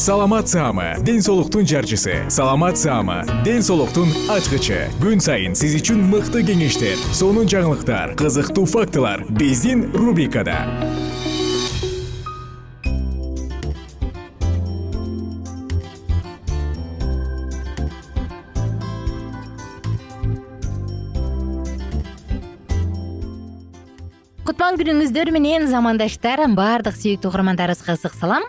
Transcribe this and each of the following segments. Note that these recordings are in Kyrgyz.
саламат саама ден соолуктун жарчысы. Саламат саама ден соолуктун ачкычы. Күн сайын сиз үчүн мыкты кеңештер сонун жаңылыктар кызыктуу фактылар биздин рубрикада. Кутман күнүңүздөр менен замандаштар баардык сүйүктүү угармандарыбызга ысык салам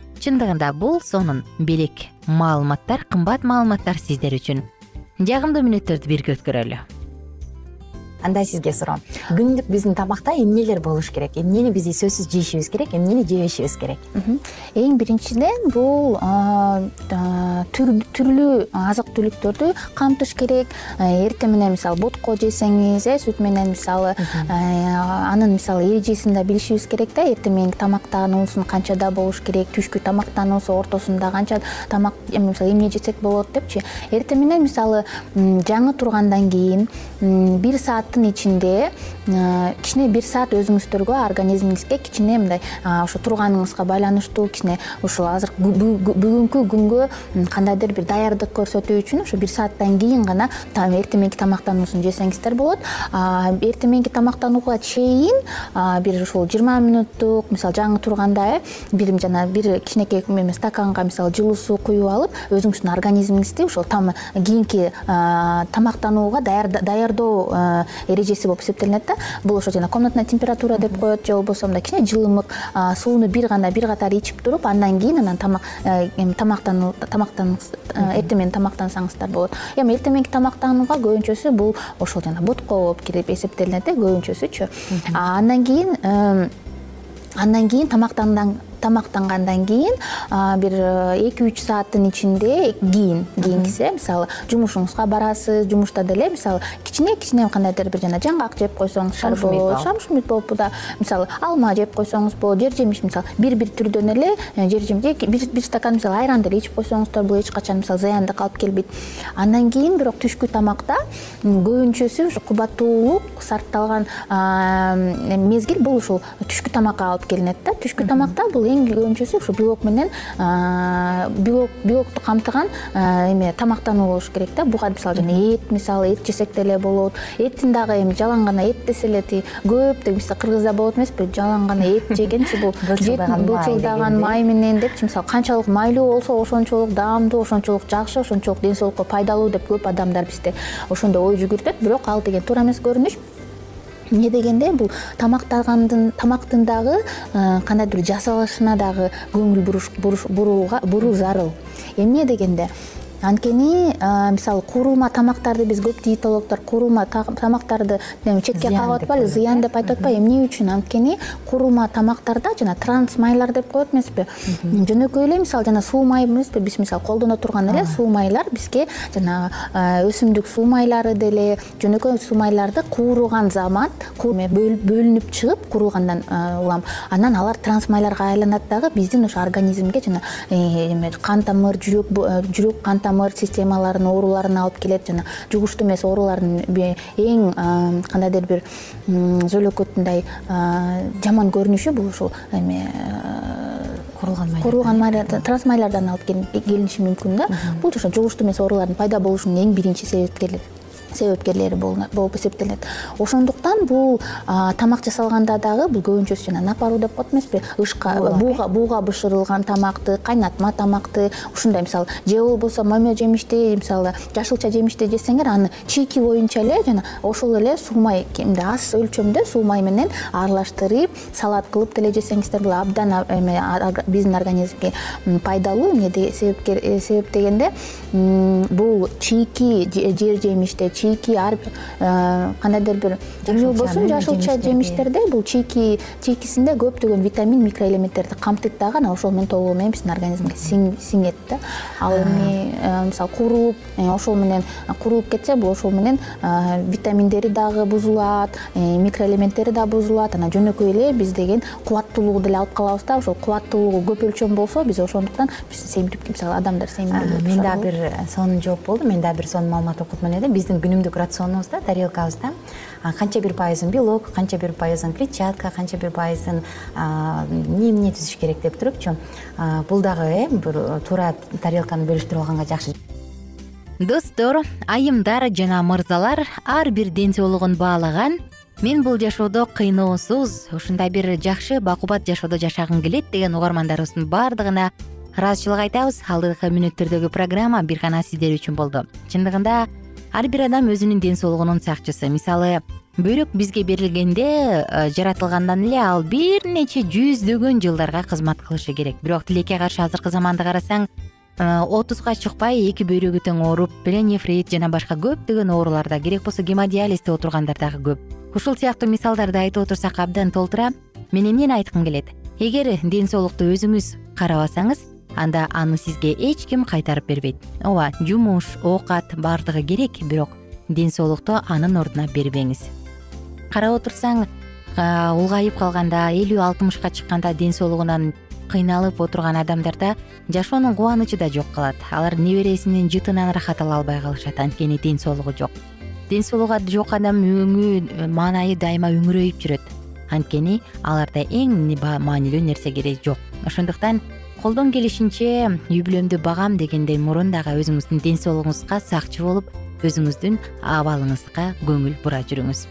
чындыгында бул сонун белек маалыматтар кымбат маалыматтар сиздер үчүн. Жагымдуу мүнөттөрдү бирге өткөрөлү анда сизге суроо. Күндүк биздин тамакта эмнелер болуш керек? Эмнени биз сөзсүз жешибиз керек эмнени жебешибиз керек? Эң биринчиден бул түрлүү азык түлүктөрдү камтыш керек. Эртең менен мисалы ботко жесеңиз э сүт менен мисалы анын мисалы эрежесин да билишибиз керек да. Эртең мененки тамактануусун канчада болуш керек түшкү тамактануусу ортосунда канча тамак мисалы эмне жесек болот депчи. Эртең менен мисалы жаңы тургандан кийин бир саат ичинде кичине бир саат өзүңүздөргө организмиңизге кичине мындай ошо турганыңызга байланыштуу кичине ушул азыр бүгүнкү күнгө кандайдыр бир даярдык көрсөтүү үчүн ошо бир сааттан кийин гана эртең мененки тамактануусун жесеңиздер болот. Эртең мененки тамактанууга чейин бир ушул жыйырма мүнөттук мисалы жаңы турганда э бир жана бир кичинекей стаканга мисалы жылуу суу куюп алып өзүңүздүн организмиңизди ушул кийинки тамактанууга даярдоо эрежеси болуп эсептелинет да бул ошо жана комнатная температура деп коет же болбосо мындай кичине жылымык сууну бир гана бир катар ичип туруп андан кийин анан э, тамактануу тамактаныңыз э, эртең менен тамактансаңыздар болот. Эми эртең мененки тамактанууга көбүнчөсү бул ошол жана ботко болуп кирип эсептелинет э көбүнчөсүчү. Андан кийин андан кийин тамактангандан кийин бир э, эки үч сааттын ичинде кийин кийинкиси э мисалы жумушуңузга барасыз жумушта деле мисалы кичине кичине кандайдыр бир жана жаңгак жеп койсоңуздар болот шамшумит болуп да мисалы алма жеп койсоңуз болот жер жемиш мисалы бир бир түрдөн эле э, жер жемиш бир стакан мисалы айран деле ичип койсоңуздар болот эч качан мисалы зыяндык алып келбейт. Андан кийин бирок түшкү тамакта көбүнчөсү ушу кубаттуулук сарпталган мезгил бул ушул түшкү тамакка алып келинет да. Түшкү тамакта бул эң көбүнчөсү ушу белок менен белок белокту камтыган эме тамактануу болуш керек да. Буга мисалы жана эт мисалы эт жесек деле болот. Эттин дагы эми жалаң гана эт десе эле тиги көп деп бизде кыргызда болот эмеспи? Жалаң гана эт жегенчи бул былчылдаган май менен депчи мисалы канчалык майлуу болсо ошончолук даамдуу ошончолук жакшы ошончолук ден соолукка пайдалуу деп көп адамдар бизде ошондой ой жүгүртөт. Бирок ал деген туура эмес көрүнүш эмне дегенде бул тамактагандын тамактын дагы кандайдыр бир жасалышына дагы көңүл буруу зарыл. Эмне дегенде анткени мисалы куурулма тамактарды биз көп диетологдор куурулма тамактарды четке кагып атпайлы зыян деп айтып атпайбы эмне үчүн? Анткени куурулма тамактарда жана транс майлар деп коет эмеспи. Жөнөкөй эле мисалы жана суу май эмеспи. Биз мисалы колдоно турган эле суу майлар бизге жанагы өсүмдүк суу майлары деле жөнөкөй суу майларды кууруган замат бөлүнүп чыгып куурулгандан улам. Анан алар транс майларга айланат дагы биздин ошо организмге жана эме кан тамыр жүрөк жүрөк кан тамыр системаларынын ооруларына алып келет жана жугуштуу эмес оорулардын эң кандайдыр бир зөөлөкөтүндай жаман көрүнүшү бул ушул эме курулган май курулган май транс майлардан алып келиниши мүмкүн да. Бул ошо жугуштуу эмес оорулардын пайда болушунун эң биринчи себепкери себепкерлери болуп эсептелет. Ошондуктан бул тамак жасалганда дагы бул көбүнчөсү жана напаруу деп коет эмеспи? Ышка бууга бышырылган тамакты кайнатма тамакты ушундай мисалы же болбосо момо жемишти мисалы жашылча жемишти жесеңер аны чийки боюнча эле жана ошол эле суу май аз өлчөмдө суу май менен аралаштырып салат кылып деле жесеңиздер бул абдан эме биздин организмге пайдалуу эмне себеп дегенде бул чийки жер жемиште чийки ар э, кандайдыр бир эмне болбосун жашылча жемиштерде бул чийки чийкисинде көптөгөн витамин микроэлементтерди камтыйт дагы анан ошол менен толугу менен биздин организмге сиңет да. Ал эми э, мисалы курууп э, ошол менен курууп кетсе бул ошол менен витаминдери дагы бузулат микроэлементтери дагы бузулат. Анан жөнөкөй эле биз деген кубаттуулугу деле алып калабыз да. Ошол кубаттуулугу көп өлчөм болсо биз ошондуктан биз семирип мисалы адамдар семирип мен дагы бир сонун жооп болду мен дагы бир сонун маалымат окутмун эле биздин күнүмдүк рационубузда тарелкабызда. Канча бир пайызын белок канча бир пайызын клетчатка канча бир пайызын эмне эмне түзүш керек деп турупчу. Бул дагы э бир туура тарелканы бөлүштүрүп алганга жакшы. Достор айымдар жана мырзалар ар бир ден соолугун баалаган мен бул жашоодо кыйноосуз ушундай бир жакшы бакубат жашоодо жашагым келет деген угармандарыбыздын баардыгына ыраазычылык айтабыз. Алдыңкы мүнөттөрдөгү программа бир гана сиздер үчүн болду. Чындыгында ар бир адам өзүнүн ден соолугунун сакчысы. Мисалы бөйрөк бизге берилгенде э, жаратылгандан эле ал бир нече жүздөгөн жылдарга кызмат кылышы керек. Бирок тилекке каршы азыркы заманды карасаң э, отузга чыкпай эки бөйрөгү тең ооруп пленефрит жана башка көптөгөн ооруларда керек болсо гемодиализде отургандар дагы көп. Ушул сыяктуу мисалдарды айтып отурсак абдан толтура мен эмнени айткым келет? Эгер ден соолукту өзүңүз карабасаңыз анда аны сизге эч ким кайтарып бербейт. Ооба жумуш оокат баардыгы керек бирок ден соолукту анын ордуна бербеңиз. Карап отурсаң улгайып калганда элүү алтымышка чыкканда ден соолугунан кыйналып отурган адамдарда жашоонун кубанычы да жок калат. Алар небересинин жытынан ырахат ала албай калышат. Анткени ден соолугу жок. Ден соолугу жок адам өңү маанайы дайыма үңүрөйүп жүрөт. Анткени аларда эң маанилүү нерсе керек жок. Ошондуктан колдон келишинче үй бүлөмдү багам дегенден мурун дагы өзүңүздүн ден соолугуңузга сакчы болуп өзүңүздүн абалыңызга көңүл бура жүрүңүз.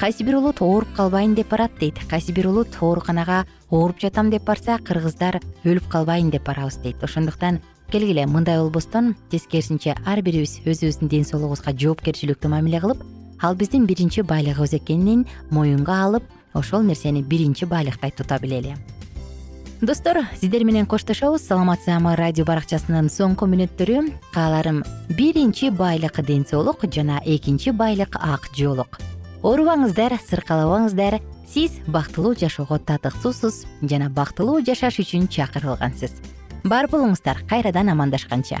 Кайсы бир улут ооруп калбайын деп барат дейт. Кайсы бир улут ооруканага ооруп жатам деп барса кыргыздар өлүп калбайын деп барабыз дейт. Ошондуктан келгиле мындай болбостон тескерисинче ар бирибиз өзүбүздүн ден соолугубузга жоопкерчиликтүү мамиле кылып ал биздин биринчи байлыгыбыз экенин моюнга алып ошол нерсени биринчи байлыктай тута билели достор сиздер менен коштошобуз. Саламатсызамы радио баракчасынын соңку мүнөттөрү. Кааларым биринчи байлык ден соолук жана экинчи байлык ак жоолук оорубаңыздар сыркалабаңыздар. Сиз бактылуу жашоого татыктуусуз жана бактылуу жашаш үчүн чакырылгансыз. Бар болуңуздар кайрадан амандашканча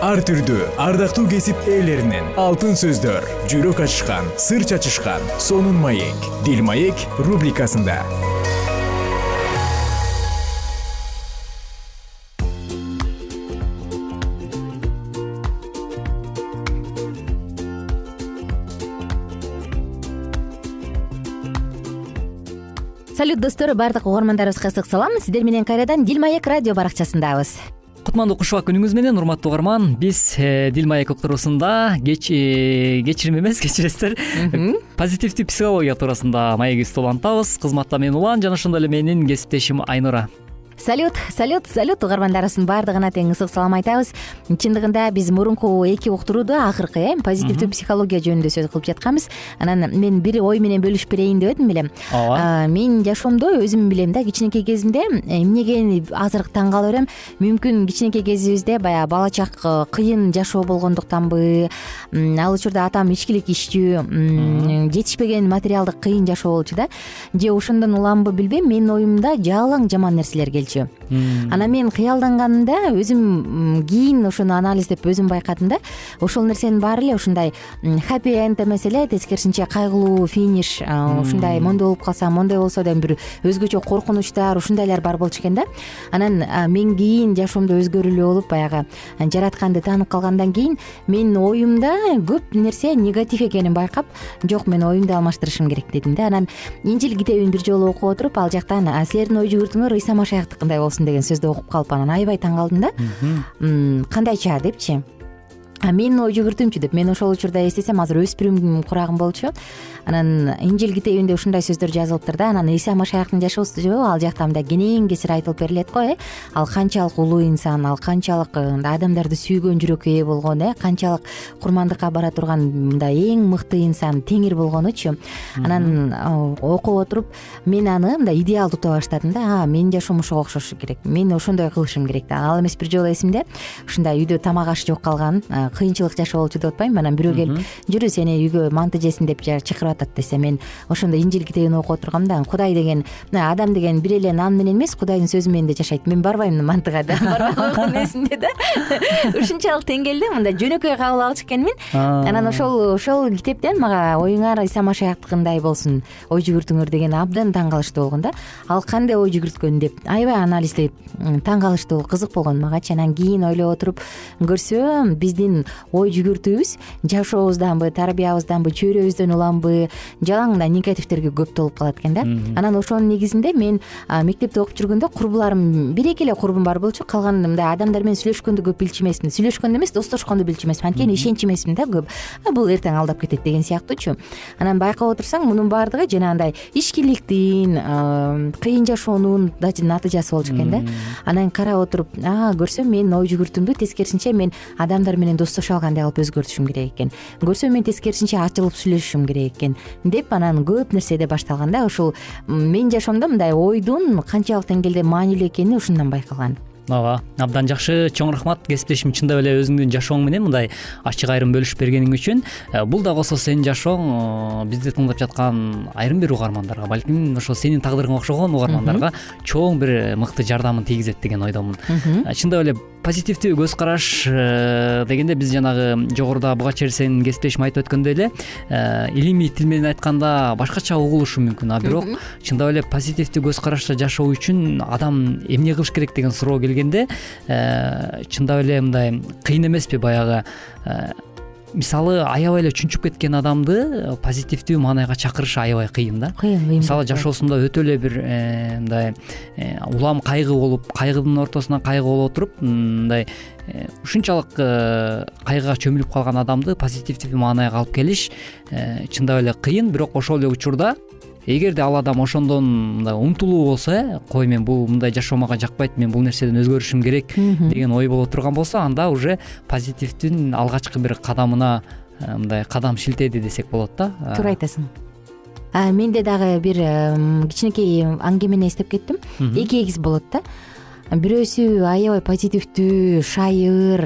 ар түрдүү ардактуу кесип ээлеринен. Алтын сөздөр жүрөк ачышкан сыр чачышкан сонун маек. Дил маек рубрикасында. Салют достор баардык угармандарыбызга ысык салам. Сиздер менен кайрадан дил маек радио баракчасындабыз кутмандуу куш убак күнүңүз менен урматтуу угарман. Биз э, дил маек уктуруусунда э, кечирим эмес кечиресиздер. Позитивдүү психология туурасында маегибизди улантабыз кызматта мен улан жана ошондой эле менин кесиптешим айнура салют салют салют угармандарыбыздын баардыгына тең ысык салам айтабыз. Чындыгында биз мурунку эки уктурууда акыркы э позитивдүү психология жөнүндө сөз кылып жатканбыз. Анан мен бир ой менен бөлүшүп берейин дебедим беле. Ооба. Мен жашоомдо өзүм билем да кичинекей кезимде эмнеге азыр таң кала берем мүмкүн кичинекей кезибизде баягы бала чак э, кыйын жашоо болгондуктанбы ал учурда атам ичкилик иччүү жетишпеген материалдык кыйын жашоо болчу да. Же ошондон уламбы билбейм менин оюмда жалаң жаман нерселер келчү анан мен кыялданганымда өзүм кийин ошону анализдеп өзүм байкадым да. Ошол нерсенин баары эле ушундай хаппи энд эмес эле тескерисинче кайгылуу финиш ушундай моундай болуп калсам моундай болсо деген бир өзгөчө коркунучтар ушундайлар бар болчу экен да. Анан мен кийин жашоомдо өзгөрүүлүү болуп баягы жаратканды таанып калгандан кийин менин оюмда көп нерсе негатив экенин байкап жок мен оюмду алмаштырышым керек дедим да. Анан инжил китебин бир жолу окуп отуруп ал жактан силердин ой жүгүртүүңөр ыйса машаяктыкындай болсун деген сөздү окуп калып анан аябай таң калдым да. Кандайча депчи? Менин ой жүгүртүүмчү деп мен ошол учурда эстесем азыр өспүрүм курагым болчу анан инжил китебинде ушундай сөздөр жазылыптыр да. Анан ыйса машаяктын жашоосу ал жакта мындай кенен кесир айтылып берилет го э. Ал канчалык улуу инсан ал канчалык э, адамдарды сүйгөн жүрөккө ээ болгон э. Канчалык курмандыкка бара турган мындай эң мыкты инсан теңир болгонучу анан э, окуп отуруп мен аны мындай идеал тута баштадым да. Менин жашоом ошого окшошу керек. Мен ошондой кылышым керек да. Ал эмес бир жолу эсимде ушундай үйдө тамак аш жок калган э, кыйынчылык жашоо болчу деп атпаймынбы. Анан бирөө келип жүрү сени үйгө манты жесин деп чакырып атат десе мен ошондо инжил китебин окуп отургам да кудай деген адам деген бир эле нан менен эмес кудайдын сөзү менен да жашайт. Мен барбайм мантыга да барбай койгонум эсимде да. Ушунчалык теңгел да мындай жөнөкөй кабыл алчу экенмин. Анан ошол ошол китептен мага оюңар ыйса машаяктыкындай болсун ой жүгүртүүңөр деген абдан таң калыштуу болгон да. Ал кандай ой жүгүрткөн? деп аябай анализдеп таң калыштуу кызык болгон магачы анан кийин ойлоп отуруп көрсөм биздин ой жүгүртүүбүз жашообузданбы тарбиябызданбы чөйрөбүздөн уламбы жалаң мындай негативтерге көп толуп калат экен да. Анан ошонун негизинде мен мектепте окуп жүргөндө курбуларым бир эки эле курбум бар болчу. Калган мындай адамдар менен сүйлөшкөндү көп билчү эмесмин сүйлөшкөндү эмес достошконду билчү эмесмин анткени ишенчү эмесмин да көп. Бул эртең алдап кетет деген сыяктуучу. Анан байкап отурсаң мунун баардыгы жанагындай ичкиликтин кыйын жашоонун натыйжасы болчу экен да. Анан карап отуруп көрсөм менин ой жүгүртүүмдү тескерисинче мен адамдар менен достошо алгандай кылып өзгөртүшүм керек экен. Көрсөм мен тескерисинче ачылып сүйлөшүшүм керек экен деп анан көп нерседе башталган да ушул менин жашоомдо мындай ойдун канчалык деңгээлде маанилүү экени ушундан байкалган. Ооба абдан жакшы чоң рахмат. Кесиптешим чындап эле өзүңдүн жашооң менен мындай ачык айрым бөлүшүп бергениң үчүн. Э, бул да косо сенин жашооң э, бизди тыңдап жаткан айрым бир угармандарга балким ошо сенин тагдырыңа окшогон угармандарга чоң бир э, мыкты жардамын тийгизет деген ойдомун. Чындап эле позитивдүү көз караш дегенде биз жанагы жогоруда буга чейин сенин кесиптешиң айтып өткөндөй эле илимий тил менен айтканда башкача угулушу мүмкүн а бирок чындап эле позитивдүү көз карашта жашоо үчүн адам эмне кылыш керек деген суроо келген Э, чындап эле мындай кыйын эмеспи баягы э, мисалы аябай эле чүнчүп кеткен адамды позитивдүү маанайга чакырыш аябай кыйын да. Кыйын кыйын мисалы жашоосунда өтө эле бир э, мындай улам кайгы болуп кайгынын ортосунан кайгы боло туруп мындай ушунчалык кайгыга чөмүлүп калган адамды позитивдүү маанайга алып келиш чындап эле кыйын. Бирок ошол эле учурда эгерде ал адам ошондон мындай умтулуу болсо э кой мен бул мындай жашоо мага жакпайт мен бул нерседен өзгөрүшүм керек деген ой боло турган болсо анда уже позитивдин алгачкы бир кадамына э, мындай кадам шилтеди десек болот да. Туура айтасың. Менде дагы бир кичинекей аңгемени эстеп кеттим. Эки эгиз болот да бирөөсү аябай позитивдүү шайыр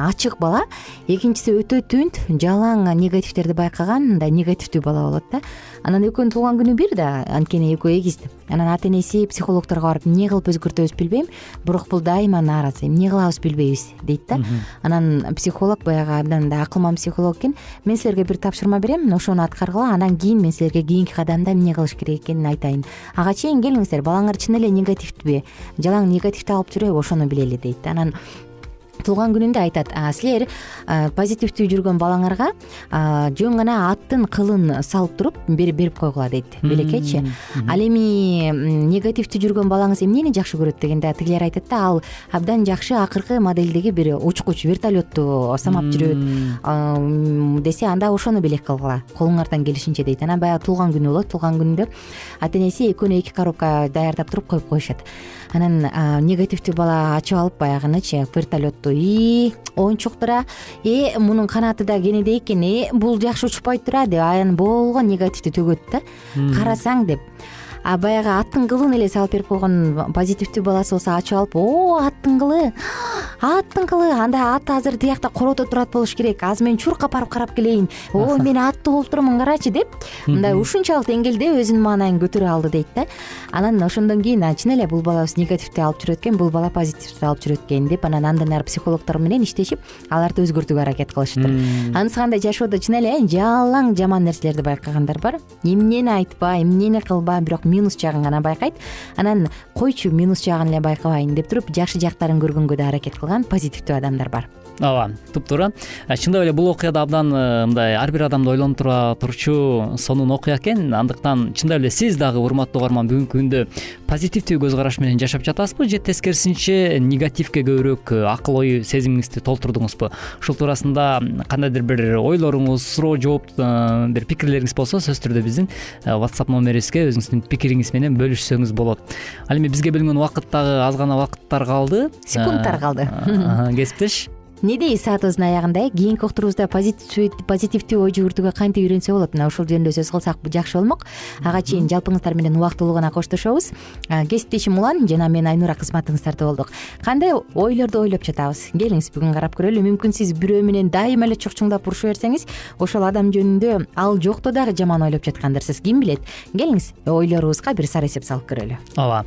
ачык бала. Экинчиси өтө түнт жалаң негативтерди байкаган мындай негативдүү бала болот да. Анан экөөнүн туулган күнү бир да анткени экөө эгиз анан ата энеси психологдорго барып эмне кылып өзгөртөбүз билбейм. Бирок бул дайыма нааразы. Эмне кылабыз билбейбиз дейт да. Анан психолог баягы абдан мындай акылман психолог экен. Мен силерге бир тапшырма берем ошону аткаргыла. Анан кийин мен силерге кийинки кадамда эмне кылыш керек экенин айтайын. Ага чейин келиңиздер балаңар чын эле негативдүүбү жалаң негативди алып жүрөбү ошону билели дейт да. Анан туулган күнүндө айтат силер позитивдүү жүргөн балаңарга жөн гана аттын кылын салып туруп берип койгула дейт. Белекечи. Ал эми негативдүү жүргөн балаңыз эмнени жакшы көрөт дегенде тигилер айтат да ал абдан жакшы акыркы модельдеги бир учкуч вертолетту самап жүрөт. Десе анда ошону белек кылгыла. Колуңардан келишинче дейт. Анан баягы туулган күнү болот. Туулган күнүндө ата энеси экөөнү эки коробка даярдап туруп коюп коюшат. Анан негативдүү бала ачып алып баягынычы вертолетту и оюнчуктур а э мунун канаты да кенедей экен. Э бул жакшы учпойттур а деп анан болгон негативди төгөт да. Карасаң деп а баягы аттын кылын эле салып берип койгон позитивдүү баласы болсо ачып алып о аттын кылы! Аттын кылы! Анда ат азыр тиякта корото турат болуш керек. Азыр мен чуркап барып карап келейин. Ой мен атты болуп турмун карачы! деп мындай ушунчалык деңгээлде өзүнүн маанайын көтөрө алды дейт да. Анан ошондон кийин чын эле бул балабыз негативди алып жүрөт экен бул бала позитивди алып жүрөт экен деп анан андан ары психологдор менен иштешип аларды өзгөртүүгө аракет кылышты анысы кандай жашоодо чын эле жалаң жаман нерселерди байкагандар бар. Эмнени айтпа эмнени кылба бирок минус жагын гана байкайт. Анан койчу минус жагын эле байкабайын деп туруп жакшы жактарын көргөнгө да аракет кылган позитивдүү адамдар бар. Ооба туптуура чындап эле бул окуя да абдан э, мындай ар бир адамды ойлонтура турчу сонун окуя экен. Андыктан чындап эле сиз дагы урматтуу угарман бүгүнкү күндө позитивдүү көз караш менен жашап жатасызбы? Же тескерисинче негативге көбүрөөк э, акыл ой сезимиңизди толтурдуңузбу? Ушул туурасында кандайдыр бир ойлоруңуз суроо жооп бир пикирлериңиз болсо сөзсүз түрдө биздин whatsapp номерибизге өзүңүздүн пикириңиз менен бөлүшсөңүз болот. Ал эми бизге бөлүнгөн убакыт дагы аз гана убакыттар калды. Секундтар калды. кесиптеш эмне дейбиз саатыбыздын аягында э кийинки уктуруубузда позитивдүү ой жүгүртүүгө кантип үйрөнсө болот? Мына ушул жөнүндө сөз кылсак жакшы болмок. Ага чейин жалпыңыздар менен убактылуу гана коштошобуз. Кесиптешим улан жана мен айнура кызматыңыздарда болдук. Кандай ойлорду ойлоп жатабыз? Келиңиз бүгүн карап көрөлү. Мүмкүн сиз бирөө менен дайыма эле чукчуңдап уруша берсеңиз ошол адам жөнүндө ал жокто дагы жаман ойлоп жаткандырсыз ким билет? Келиңиз ойлорубузга бир сары эсеп салып көрөлү. Ооба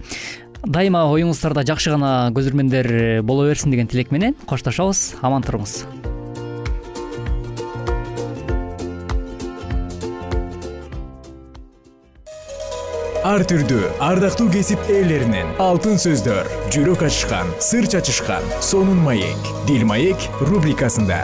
дайыма оюңуздарда жакшы гана көзөрмөндөр э, боло берсин деген тилек менен коштошобуз. Аман туруңуз. Ар түрдүү ардактуу кесип ээлеринен алтын сөздөр жүрөк ачышкан сыр чачышкан сонун маек дил маек рубрикасында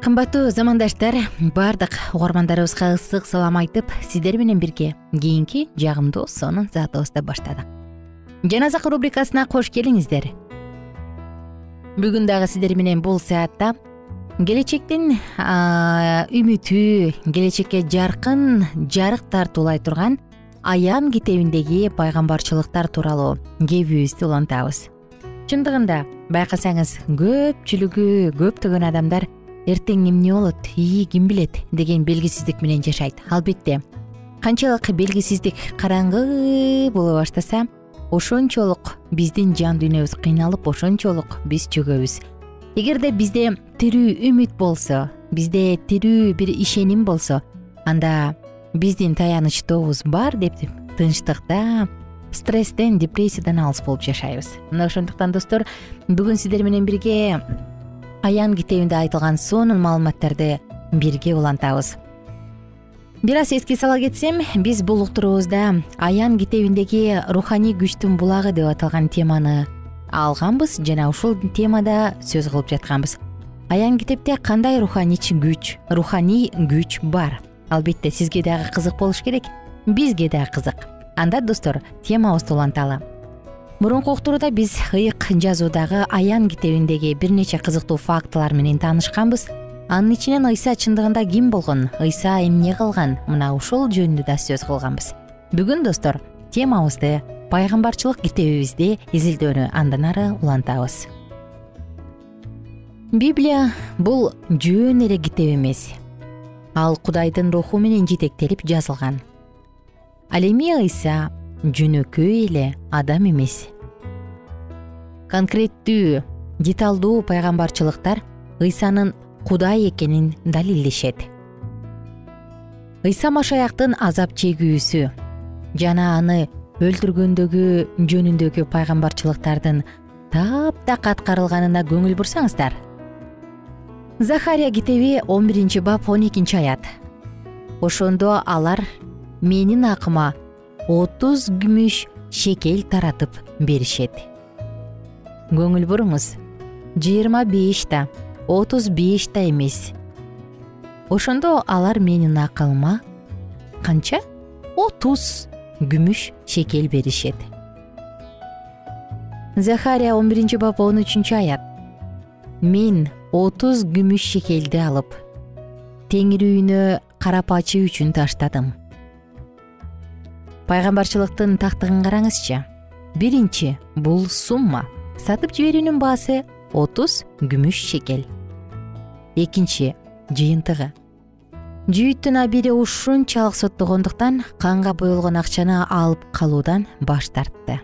кымбаттуу замандаштар баардык угармандарыбызга ысык салам айтып сиздер менен бирге кийинки жагымдуу сонун саатыбызды баштадык. Жан азык рубрикасына кош келиңиздер. Бүгүн дагы сиздер менен бул саатта келечектин үмүтү келечекке жаркын жарык тартуулай турган аян китебиндеги пайгамбарчылыктар тууралуу кебибизди улантабыз. Чындыгында байкасаңыз көпчүлүгү көптөгөн адамдар эртең эмне болот ии ким билет? деген белгисиздик менен жашайт. Албетте канчалык белгисиздик караңгы боло баштаса ошончолук биздин жан дүйнөбүз кыйналып ошончолук биз чөгөбүз. Эгерде бизде тирүү үмүт болсо бизде тирүү бир ишеним болсо анда биздин таянычтобуз бар деп тынчтыкта стресстен депрессиядан алыс болуп жашайбыз. Мына ошондуктан достор бүгүн сиздер менен бирге аян китебинде айтылган сонун маалыматтарды бирге улантабыз. Бир аз эске сала кетсем биз бул уктуруубузда аян китебиндеги руханий күчтүн булагы деп аталган теманы алганбыз жана ушул темада сөз кылып жатканбыз. Аян китепте кандай руханий күч руханий күч бар? Албетте сизге дагы кызык болуш керек бизге дагы кызык. Анда достор темабызды уланталы мурунку уктурууда биз ыйык жазуудагы аян китебиндеги бир нече кызыктуу фактылар менен таанышканбыз. Анын ичинен ыйса чындыгында ким болгон? Ыйса эмне кылган? Мына ушул жөнүндө да сөз кылганбыз. Бүгүн достор темабызды пайгамбарчылык китебибизди изилдөөнү андан ары улантабыз. Библия бул жөн эле китеп эмес. Ал кудайдын руху менен жетектелип жазылган. Ал эми ыйса жөнөкөй эле адам эмес. Конкреттүү деталдуу пайгамбарчылыктар ыйсанын кудай экенин далилдешет. Ыйса машаяктын азап чегүүсү жана аны өлтүргөндөгү жөнүндөгү пайгамбарчылыктардын таптак аткарылганына көңүл бурсаңыздар. Захария китеби он биринчи бап он экинчи аят. Ошондо алар менин акыма отуз күмүш шекел таратып беришет. Көңүл буруңуз жыйырма беш да отуз беш да эмес. Ошондо алар менин акылыма канча? Отуз күмүш шекел беришет. Захария он биринчи бап он үчүнчү аят. Мен отуз күмүш шекелди алып теңир үйүнө карап ачуу үчүн таштадым пайгамбарчылыктын тактыгын караңызчы. Биринчи бул сумма. Сатып жиберүүнүн баасы отуз күмүш шекел. Экинчи жыйынтыгы. Жүйүттүн абири ушунчалык соттогондуктан канга боелгон акчаны алып калуудан баш тартты.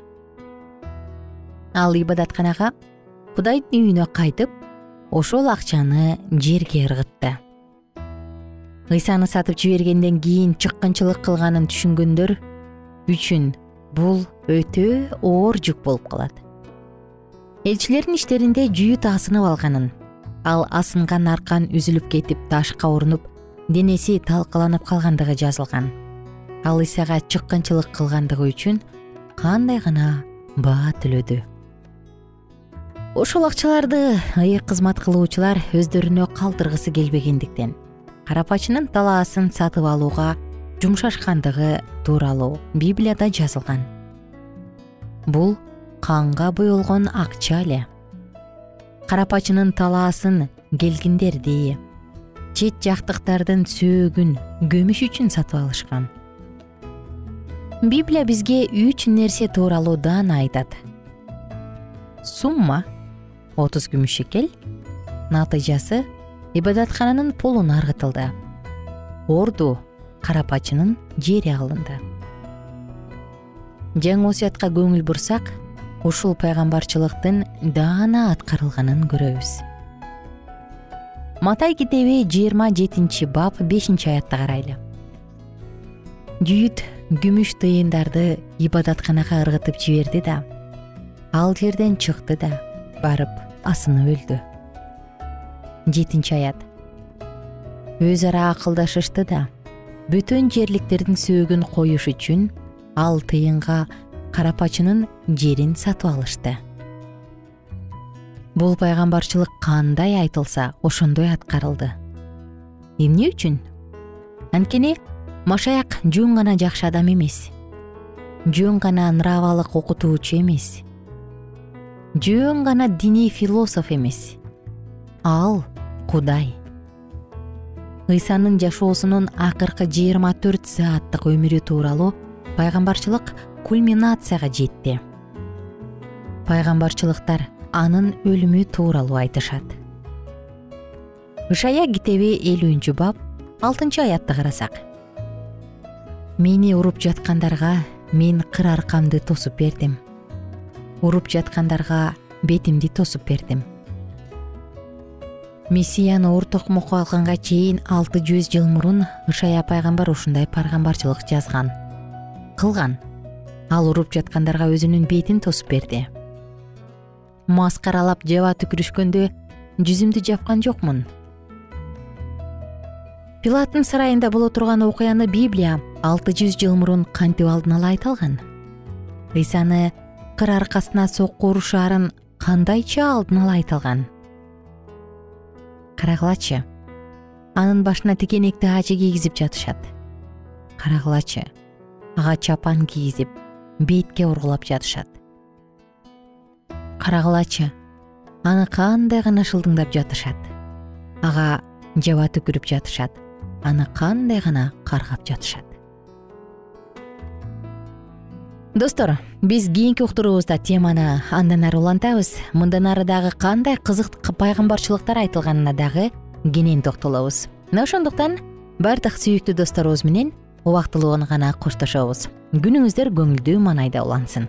Ал ибадатканага кудайдын үйүнө кайтып ошол акчаны жерге ыргытты. Ыйсаны сатып жибергенден кийин чыккынчылык кылганын түшүнгөндөр үчүн бул өтө оор жүк болуп калат. Элчилердин иштеринде жүйүт асынып алганын ал асынган аркан үзүлүп кетип ташка урунуп денеси талкаланып калгандыгы жазылган. Ал ыйсага чыккынчылык кылгандыгы үчүн кандай гана баа төлөдү. Ошол акчаларды ыйык кызмат кылуучулар өздөрүнө калтыргысы келбегендиктен карапачынын талаасын сатып алууга жумшашкандыгы тууралуу библияда жазылган. Бул канга буюлгон акча эле. Карапачынын талаасын келгиндерди чет жактыктардын сөөгүн көмүш үчүн сатып алышкан. Библия бизге үч нерсе тууралуу даана айтат. Сумма отуз күмүш шекел. Натыйжасы ибадаткананын полун аргытылды. Орду карапачынын жери алынды. Жаңы осуятка көңүл бурсак ушул пайгамбарчылыктын даана аткарылганын көрөбүз. Матай китеби жыйырма жетинчи бап бешинчи аятты карайлы. Жүйүт күмүш тыйындарды ибадатканага ыргытып жиберди да ал жерден чыкты да барып асынып өлдү. Жетинчи аят. Өз ара акылдашышты да бөтөн жерликтердин сөөгүн коюш үчүн ал тыйынга карапачынын жерин сатып алышты. Бул пайгамбарчылык кандай айтылса ошондой аткарылды. Эмне үчүн? Анткени машаяк жөн гана жакшы адам эмес. Жөн гана нравалык окутуучу эмес. Жөн гана диний философ эмес. Ал кудай ыйсанын жашоосунун акыркы жыйырма төрт сааттык өмүрү тууралуу пайгамбарчылык кульминацияга жетти. Пайгамбарчылыктар анын өлүмү тууралуу айтышат. Ышая китеби элүүнчү бап алтынчы аятты карасак. Мени уруп жаткандарга мен кыр аркамды тосуп бердим. Уруп жаткандарга бетимди тосуп бердим мессияны ор токмокко алганга чейин алты жүз жыл мурун ышая пайгамбар ушундай пайгамбарчылык жазган кылган. Ал уруп жаткандарга өзүнүн бетин тосуп берди. Маскаралап жаба түкүрүшкөндө жүзүмдү жапкан жокмун. Пилаттын сарайында боло турган окуяны библия алты жүз жыл мурун кантип алдын ала айта алган? Ыйсаны кыр аркасына сокку урушаарын кандайча алдын ала айта алган карагылачы. Анын башына тикенекти ачы кийгизип жатышат. Карагылачы. Ага чапан кийгизип бетке ургулап жатышат. Карагылачы. Аны кандай гана шылдыңдап жатышат? Ага жаба түкүрүп жатышат. Аны кандай гана каргап жатышат достор биз кийинки уктуруубузда теманы андан ары улантабыз. Мындан ары дагы кандай кызык пайгамбарчылыктар айтылганына дагы кенен токтолобуз. Мына ошондуктан баардык сүйүктүү досторубуз менен убактылуу гана коштошобуз. Күнүңүздөр көңүлдүү маанайда улансын